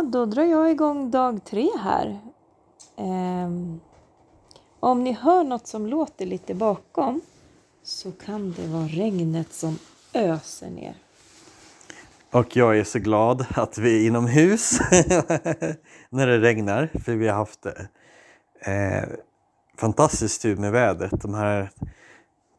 Ja, då drar jag igång dag tre här. Um, om ni hör något som låter lite bakom så kan det vara regnet som öser ner. Och jag är så glad att vi är inomhus när det regnar. För vi har haft eh, fantastiskt tur med vädret. De här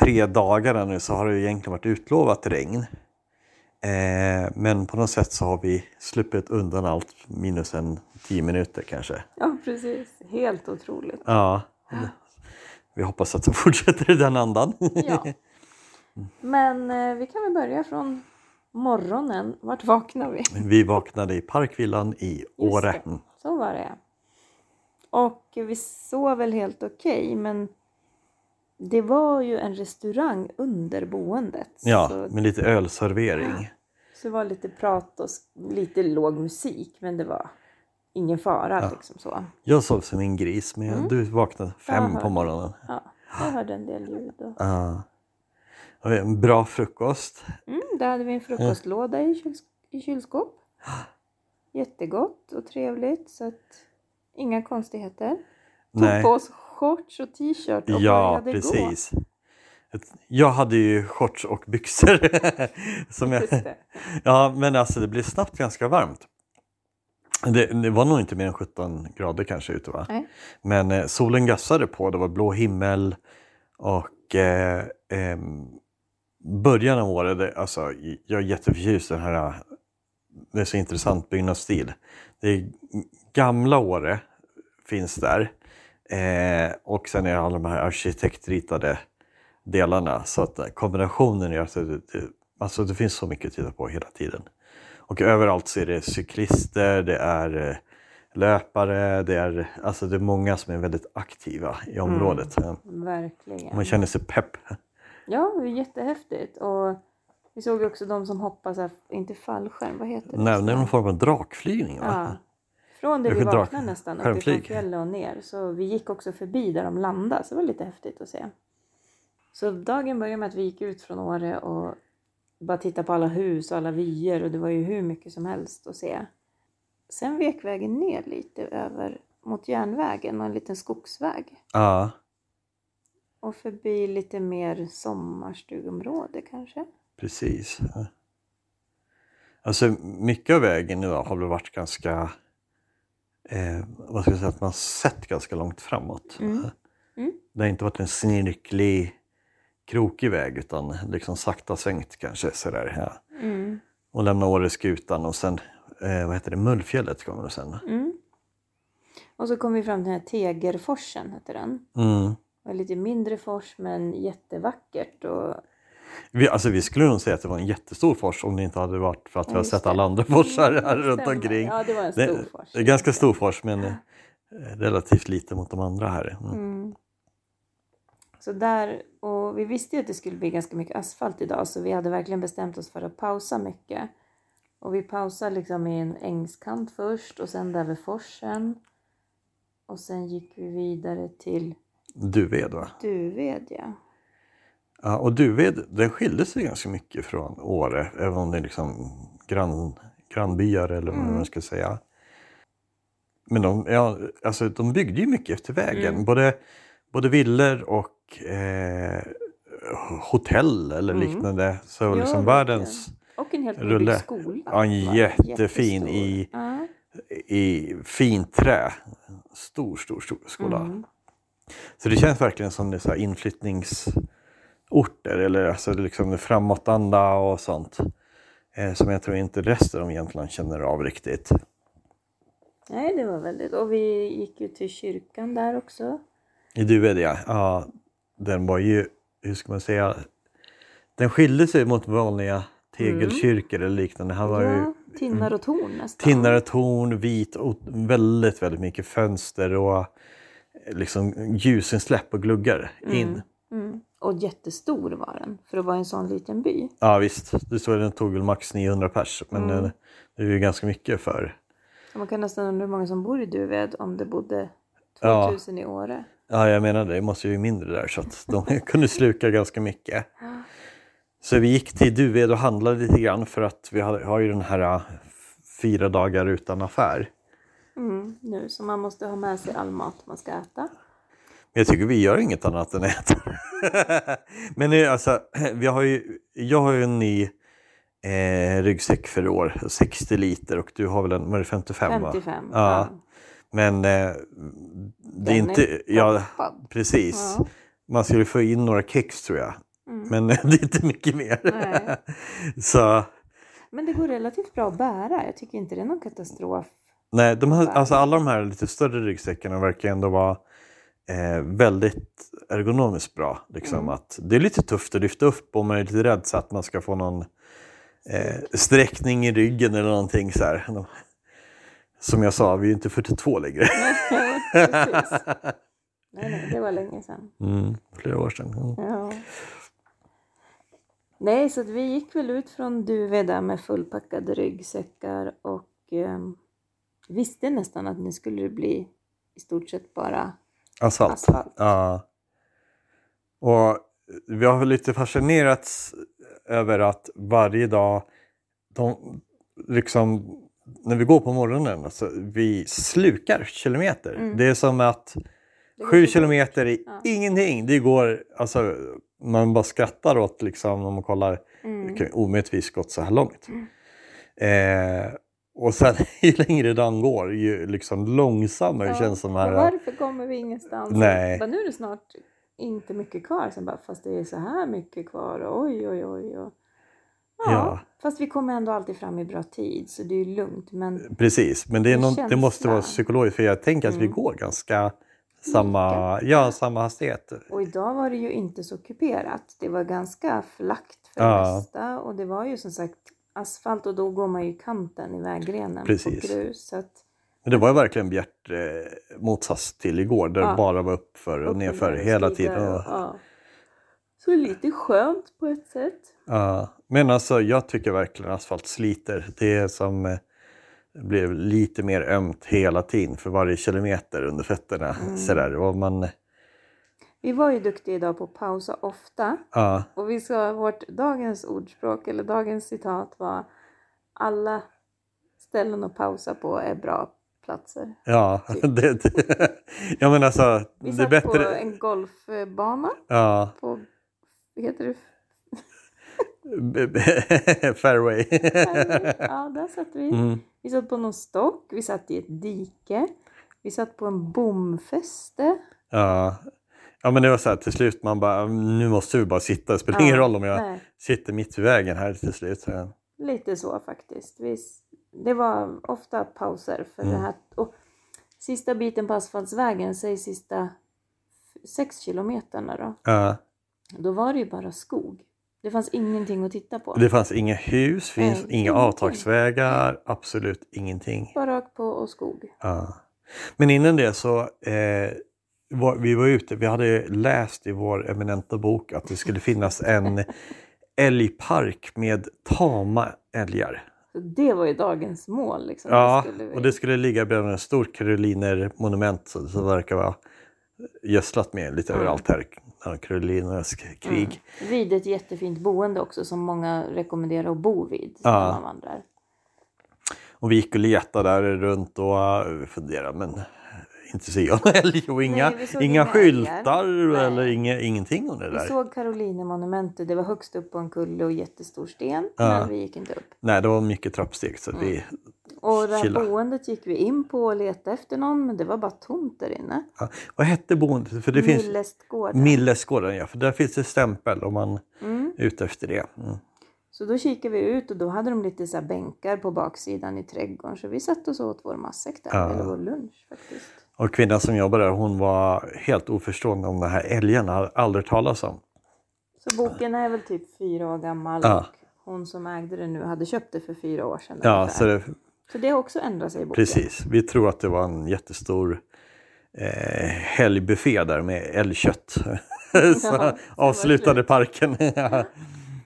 tre dagarna nu så har det egentligen varit utlovat regn. Eh, men på något sätt så har vi sluppit undan allt minus en tio minuter kanske. Ja, precis. Helt otroligt. Ja. Vi hoppas att det fortsätter i den andan. Ja. Men eh, vi kan väl börja från morgonen. Vart vaknar vi? Vi vaknade i Parkvillan i Åre. Så var det. Och vi sov väl helt okej, men det var ju en restaurang under boendet. Ja, Så, med lite ölservering. så det var lite prat och lite låg musik, men det var ingen fara liksom så. Jag sov som en gris men du vaknade fem på morgonen. Ja, jag hörde en del ljud. Och... Ja. En bra frukost. Mm, där hade vi en frukostlåda i, kyls- i kylskåp. Jättegott och trevligt, så att inga konstigheter. Tog Nej. på oss shorts och t-shirt och Ja, precis. Ett- Jag hade ju shorts och byxor. som gå. jag... Ja, men alltså det blev snabbt ganska varmt. Det, det var nog inte mer än 17 grader kanske ute va? Nej. Men eh, solen gassade på, det var blå himmel och eh, ehm, början av året, det, alltså, jag är jätteförtjust i den här, det är så intressant byggnadsstil. Det är gamla Åre finns där eh, och sen är det alla de här arkitektritade delarna så att eh, kombinationen är att det, alltså det finns så mycket att titta på hela tiden. Och överallt så är det cyklister, det är eh, löpare, det är, alltså det är många som är väldigt aktiva i området. Ja. Verkligen. Man känner sig pepp. Ja, det är jättehäftigt. Och vi såg också de som hoppar så här, inte fallskärm, vad heter det? Nej, det är någon form av drakflygning? Ja. Från det vi vaknade nästan uppifrån fjället och ner. Så vi gick också förbi där de landade, så det var lite häftigt att se. Så dagen började med att vi gick ut från Åre och bara tittade på alla hus och alla vyer och det var ju hur mycket som helst att se. Sen vek vägen ner lite över mot järnvägen och en liten skogsväg. Ja, Och förbi lite mer sommarstugområde kanske. precis. Alltså mycket av vägen idag har väl varit ganska, eh, ska jag säga, att man har sett ganska långt framåt. Mm. Mm. Det har inte varit en snirklig, krokig väg utan liksom sakta svängt kanske sådär. Ja. Mm. Och lämna Åreskutan och sen, eh, vad heter det, Mullfjället kommer det sen. Mm. Och så kom vi fram till den här Tegerforsen, hette den. Mm. Det var lite mindre fors men jättevackert. Och... Vi, alltså vi skulle nog säga att det var en jättestor fors om det inte hade varit för att vi Ja, har just sett det. alla andra forsar här Mm, runt omkring. Ja, det var en Det, stor fors. det är ganska stor fors men eh, relativt lite mot de andra här. Mm. Mm. Så där, och vi visste ju att det skulle bli ganska mycket asfalt idag så vi hade verkligen bestämt oss för att pausa mycket. Och vi pausade liksom i en ängskant först och sen där vid forsen. Och sen gick vi vidare till Duved va? Duved ja. Ja, och Duved den skilde sig ganska mycket från Åre även om det är liksom grann, grannbyar eller vad Mm. man ska säga. Men de, ja, alltså, de byggde ju mycket efter vägen. Mm. Både, både villor och eh, hotell eller Mm. liknande. Så Ja, liksom världens Och en helt Rulle. skola. Ja, en jättefin Jättestor. i- Ja. i fint trä. Stor, stor, stor skola. Mm. Så det känns verkligen som det är så här inflyttningsorter eller alltså liksom framåtanda och sånt. Eh, som jag tror inte resten av Jämtland känner av riktigt. Nej, det var väldigt... Och vi gick ju till kyrkan där också. I Duved ja. ja, den var ju, hur ska man säga, den skilde sig mot vanliga tegelkyrkor eller liknande. Här var ju Ja, tinnar och torn nästan. tinnar och torn, vit och väldigt, väldigt mycket fönster och eh, liksom ljusinsläpp och gluggar in. Mm. Och jättestor var den för att vara en sån liten by. Ja visst, står att den tog väl max 900 pers men Mm. det, är ju ganska mycket för man kan nästan undra hur många som bor i Duved om det bodde Ja. 2000 i Åre. Ja, jag menar det. Det måste ju mindre där så att de kunde sluka ganska mycket. Så vi gick till Duved och handlade lite grann för att vi har, har ju den här äh, fyra dagar utan affär. Mm, nu så man måste ha med sig all mat man ska äta. Jag tycker vi gör inget annat än äta. Men är alltså, vi har ju, jag har ju en ny eh, ryggsäck för i år, 60 liter och du har väl en, var det 55? va? 55. Ja. Men eh, det är Den inte, ja proppad. precis. Ja. Man skulle få in några kex tror jag. Mm. Men det är inte mycket mer. Så Men det går relativt bra att bära. Jag tycker inte det är någon katastrof. nej, de här, alltså alla de här lite större ryggsäckarna verkar ändå vara eh, väldigt ergonomiskt bra. Liksom. Mm. Att det är lite tufft att lyfta upp om man är lite rädd så att man ska få någon eh, sträckning i ryggen eller någonting så här. Som jag sa, vi är ju inte 42 längre. Nej, nej, det var länge sedan. Mm, flera år sedan. Mm. Ja. Nej, så vi gick väl ut från Duve där med fullpackade ryggsäckar och eh, visste nästan att nu skulle det bli i stort sett bara Asfalt. asfalt. Ja. Och vi har lite fascinerats över att varje dag, de, liksom, när vi går på morgonen, alltså, vi slukar kilometer. Mm. Det är som att sju kilometer är Ja. ingenting. Det går, alltså, man bara skrattar åt liksom, om man kollar, Mm. det kan omöjligtvis gått så här långt. Eh, och sen ju längre dagen går, ju liksom långsammare Ja, känns de här... Varför kommer vi ingenstans? Nej. Bara, nu är det snart inte mycket kvar. Sen bara, fast det är så här mycket kvar. Oj, oj, oj. Och... Ja, Ja. fast vi kommer ändå alltid fram i bra tid så det är ju lugnt. Men Precis, men det, är någon, det måste vara psykologiskt för jag tänker att vi Mm. går ganska samma, ja, samma hastighet. Och idag var det ju inte så kuperat. Det var ganska flackt för Ja. det mesta. Och det var ju som sagt asfalt och då går man ju i kanten i vägrenen Precis. på grus. Så att, Men det var ju verkligen bjärt eh, motsats till igår där Ja. det bara var uppför och nerför ner, hela tiden. och- Ja. Så lite skönt på ett sätt. ja. Men alltså jag tycker verkligen asfalt sliter. Det är som eh, blev lite mer ömt hela tiden för varje kilometer under fötterna. Mm. Sådär. Och man, Vi var ju duktiga idag på att pausa ofta. ja, Och vi sa vårt dagens ordspråk eller dagens citat var alla ställen att pausa på är bra platser. ja, det, det, ja men alltså Vi det satt bättre. på en golfbana Ja, på, heter det? fairway. Ja, där satt vi. Mm. Vi satt på någon stock, vi satt i ett dike, vi satt på en bomfäste. Ja. Ja, men det var så här till slut man bara, nu måste vi bara sitta. Det spelar Ja, ingen roll om jag nej. sitter mitt i vägen här till slut. Så, Lite så faktiskt. Vi, det var ofta pauser för Mm. det här. Och sista biten på asfaltsvägen, säg sista sex kilometerna då. ja. Då var det ju bara skog. Det fanns ingenting att titta på. Det fanns inga hus, finns Nej, inga ingenting. avtagsvägar, absolut ingenting. Bara rakt på och skog. Ja. Men innan det så, eh, var, vi var ute, vi hade läst i vår eminenta bok att det skulle finnas en älgpark med tama älgar. Det var ju dagens mål. Liksom. Ja, Det vi- och det skulle ligga bredvid en stor karolinermonument det verkar vara gödslat med lite Mm. överallt här. Karolinernas krig. Mm. Vid ett jättefint boende också som många rekommenderar att bo vid. Ja. Och vi gick och letade där runt och uh, funderade men inte jag någon älg och inga, vi såg inga inga skyltar älgar. eller Nej. inga, ingenting om det Vi där. såg Karolinemonumentet. Det var högst upp på en kulle och jättestor sten. Ja. Men vi gick inte upp. Nej, det var mycket trappsteg så vi Mm. Och det här chillade. boendet gick vi in på och letade efter någon. Men det var bara tomt där inne. Ja. Vad hette boendet? För det finns Millestgården. Millesgården, ja. För där finns det stämpel om man Mm. är ute efter det. Mm. Så då kikade vi ut och då hade de lite så här bänkar på baksidan i trädgården. Så vi satt oss åt vår matsäck där. Ja. Eller vår lunch faktiskt. Och kvinnan som jobbar där, hon var helt oförstående om de här älgarna. Hade aldrig talas om. Så boken är väl typ fyra år gammal. Ja. Och hon som ägde det nu hade köpt det för fyra år sedan. Ja, ungefär. så det, så det har också ändrat sig i boken. precis. Vi tror att det var en jättestor eh, helgbuffé där med älgkött. så var avslutade slut. parken. ja.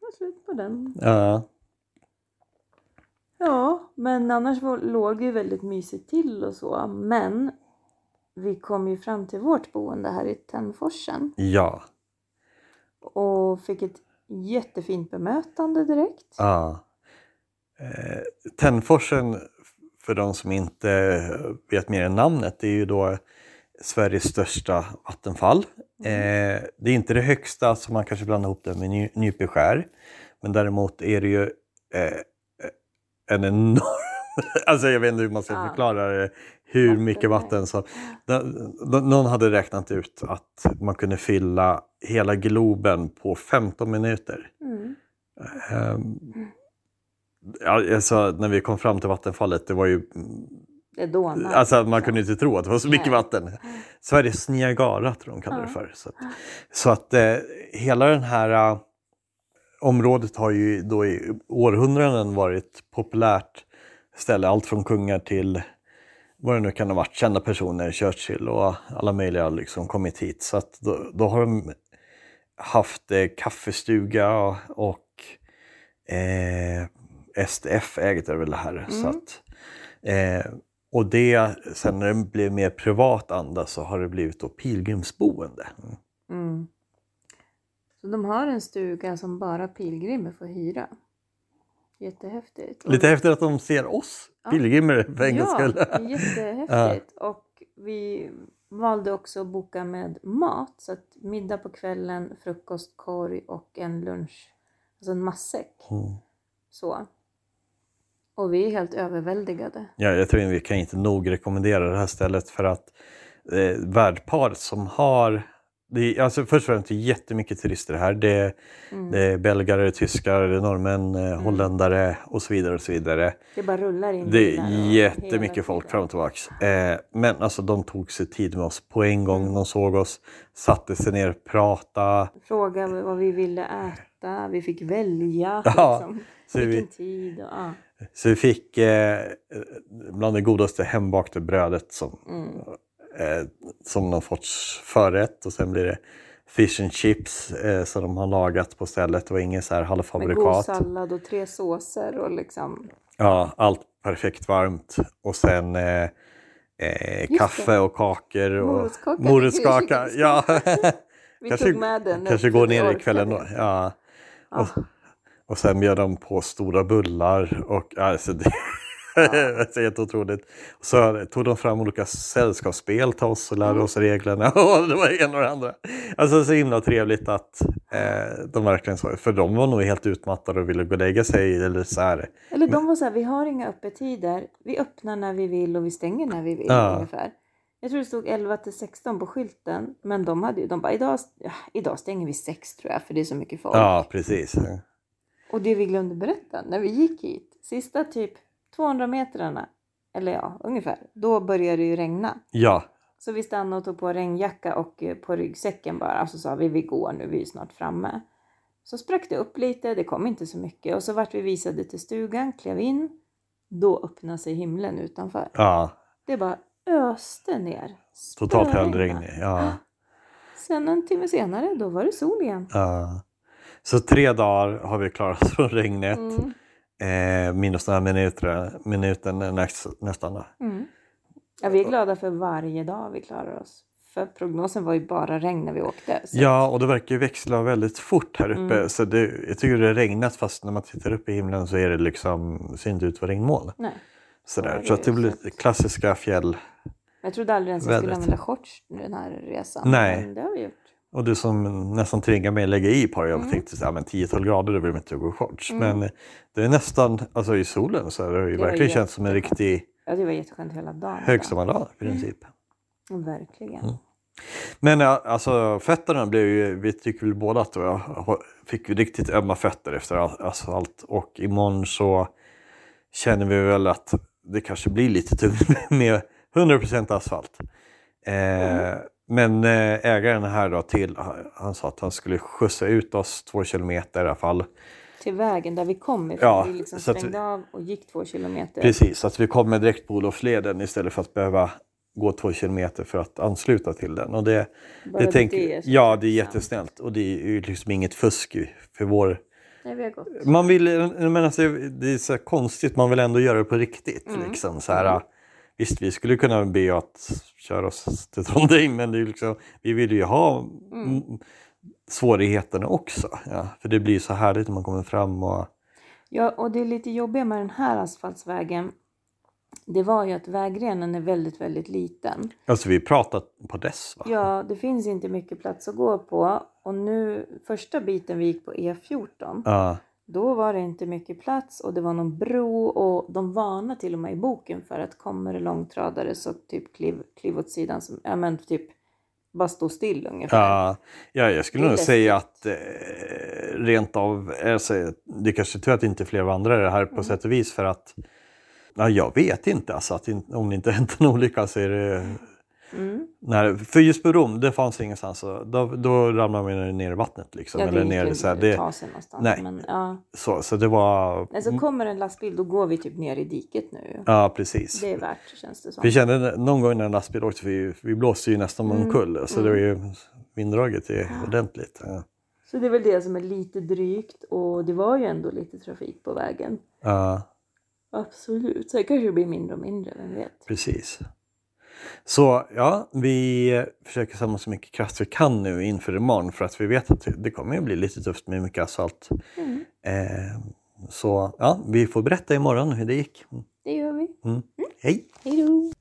Var slut på den. ja. Ja, men annars låg det ju väldigt mysigt till och så. Men vi kom ju fram till vårt boende här i Tännforsen. ja. Och fick ett jättefint bemötande direkt. Ja. Eh, Tännforsen för de som inte vet mer än namnet, det är ju då Sveriges största vattenfall. Eh, det är inte det högsta, så man kanske blandar ihop det med Ny- Nypeskär. Men däremot är det ju eh, en enorm... alltså jag vet inte hur man ska förklara det. Hur mycket vatten som... Nå- nå- Någon hade räknat ut att man kunde fylla hela Globen på 15 minuter. Mm. Ja, alltså, när vi kom fram till vattenfallet, det var ju... Det dånar. Alltså man kunde inte tro att det var så mycket Nej. vatten. Sveriges Niagara tror de kallar det för. Så att, så att eh, hela den här eh, området har ju då i århundraden varit populärt ställe. Allt från kungar till vad det nu kan ha varit, kända personer, Churchill och alla möjliga liksom kommit hit. Så att då, då har de haft eh, kaffestuga och, eh, STF ägde väl det här. Så att, eh, och det, sen när det blev mer privat anda så har det blivit då pilgrimsboende. Mm. Så de har en stuga som bara pilgrimer får hyra. Jättehäftigt. Lite häftigt att de ser oss Ja. pilgrimer för en Ja, skull. jättehäftigt. Och vi valde också att boka med mat. Så att middag på kvällen, frukost, korg och en lunch. Alltså en matsäck. Mm. Så. Och vi är helt överväldigade. Ja, jag tror vi kan inte nog rekommendera det här stället för att eh, värdparet som har det är, alltså först och främst det är jättemycket turister här. Det är, Mm. det är belgare, tyskar, norrmän, eh, holländare och så vidare. och så vidare. Det bara rullar in Det är jättemycket folk fram och tillbaks. Eh, men alltså de tog sig tid med oss på en gång. Mm. De såg oss, satte sig ner, prata. Fråga vad vi ville äta. Vi fick välja. Ja, liksom. så vi- Vilken tid. Och, ja. Så vi fick eh, bland det godaste hembakade brödet som, Mm. Eh, som någon sorts förrätt och sen blir det fish and chips eh, som de har lagat på stället. Det var ingen så här Med god halvfabrikat. sallad och tre såser och liksom. Ja, allt perfekt varmt. Och sen eh, eh, kaffe och kakor. Och Morotskaka. Ja. Vi kanske, tog med den. kanske går ner orkade. ikväll ändå. Ja. Ja. Och sen bjöd de på stora bullar. Och, alltså, det, det är helt otroligt. Så tog de fram olika sällskapsspel till oss och lärde Mm. oss reglerna. Och det var det ena och det andra. Alltså så himla trevligt att eh, de verkligen så. För de var nog helt utmattade och ville gå och lägga sig. Eller så här. Eller de var så här, vi har inga öppettider. Vi öppnar när vi vill och vi stänger när vi vill Ja. ungefär. Jag tror det stod 11 till 16 på skylten. Men de hade ju, de bara, idag, ja, idag stänger vi 6 tror jag för det är så mycket folk. Ja, precis. Och det vi glömde berätta, när vi gick hit, sista typ 200 metrarna, eller ja, ungefär, då började det ju regna. Ja, Så vi stannade och tog på regnjacka och eh, på ryggsäcken bara. Och så sa vi, vi går nu, vi är snart framme. Så sprack det upp lite, det kom inte så mycket. Och så vart vi visade till stugan, klev in. Då öppnade sig himlen utanför. ja. Det bara öste ner. Totalt hällregn. Ja. Sen en timme senare, då var det sol igen. Ja. Så tre dagar har vi klarat oss från regnet. Mm. Eh, minus några minuter, minuten näst, nästan. då. Mm. Ja, vi är glada för varje dag vi klarar oss. För prognosen var ju bara regn när vi åkte. Så Ja, och det verkar ju växla väldigt fort här uppe. Mm. Så det, jag tycker det har regnat fast när man tittar upp i himlen så är det liksom, ser inte ut vara regnmoln. Nej. Sådär. det Så att det blir så att- klassiska fjäll. Jag trodde aldrig ens jag skulle använda shorts den här resan. Nej. Men det har vi gjort. Och du som nästan tvingar mig att lägga i par. Jag Mm. tänkte så här, men 10-12 grader då vill man inte gå i shorts. Mm. Men det är nästan, alltså i solen så har det ju Det verkligen känts som en riktig Ja, det var jätteskönt hela dagen. högsommardag i princip. Mm. Verkligen. Mm. Men alltså fötterna blev ju, vi tycker väl båda att jag fick riktigt ömma fötter efter asfalt och imorgon så känner vi väl att det kanske blir lite tungt med 100% asfalt. Eh, Men eh, ägaren här då till, han sa att han skulle skjutsa ut oss två kilometer i alla fall. Till vägen där vi kom ifrån. Ja, vi liksom stängde vi- av och gick två kilometer. Precis, så att vi kommer direkt på Olofsleden istället för att behöva gå två kilometer för att ansluta till den. Och det, Bara det tänker, det är ja, det är jättesnällt och det är ju liksom inget fusk för vår... Nej, vi har gått. Man vill, men alltså, det är så konstigt, man vill ändå göra det på riktigt. Mm. Liksom, så här, Visst, vi skulle kunna be att köra oss till Trondheim, men det är liksom, vi vill ju ha Mm. svårigheterna också. Ja, för det blir så härligt när man kommer fram och... Ja, och det är lite jobbigt med den här asfaltsvägen. det var ju att vägrenen är väldigt, väldigt liten. Alltså vi pratat på dess va? Ja, det finns inte mycket plats att gå på. Och nu, första biten vi gick på E14, Ja, då var det inte mycket plats och det var någon bro och de varnar till och med i boken för att kommer det långtradare så typ kliv, kliv åt sidan, som, ja men typ bara stå still ungefär. ja, ja jag skulle är nog säga läskigt. att eh, rent av, alltså, det är kanske tur att inte är fler vandrare här Mm. på sätt och vis för att Ja, jag vet inte alltså att om det inte hänt en olycka så är det... Mm. När, för just på Rom, det fanns ingenstans. Då, då ramlar man ner i vattnet liksom. Ja, det eller ner, så, här, det, ta sig någonstans. nej. Men, ja. så, så det var... Alltså kommer en lastbil då går vi typ ner i diket nu. Ja, precis. Det är värt känns det som. Vi kände någon gång när en lastbil åkte, vi, vi blåste ju nästan Mm. omkull. Så det var ju vinddraget är ordentligt. Ja. Så det är väl det som är lite drygt och det var ju ändå lite trafik på vägen. Ja, Absolut. Sen kanske det blir mindre och mindre, vem vet? precis. Så ja, vi försöker samla så mycket kraft vi kan nu inför imorgon för att vi vet att det kommer ju bli lite tufft med mycket asfalt. Mm. Eh, så ja, vi får berätta imorgon hur det gick. Det gör vi. Mm. Hej! Hej då!